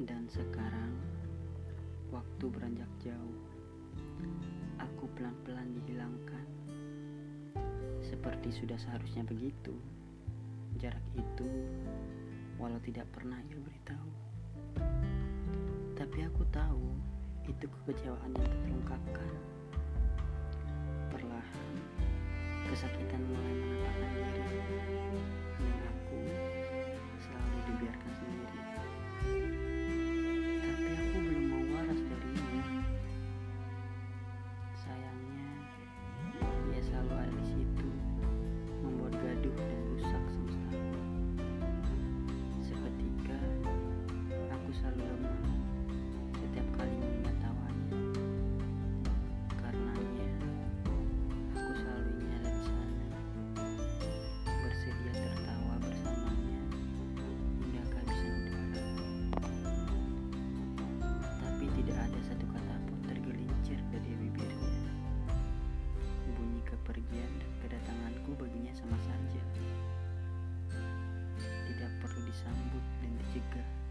Dan sekarang, waktu beranjak jauh. Aku pelan-pelan dihilangkan. Seperti sudah seharusnya begitu. Jarak itu, walau tidak pernah ia beritahu. Tapi aku tahu, itu kekecewaan yang terungkapkan. Perlahan, kesakitan mulai. Kedatanganku baginya sama saja. Tidak perlu disambut dan dicegah.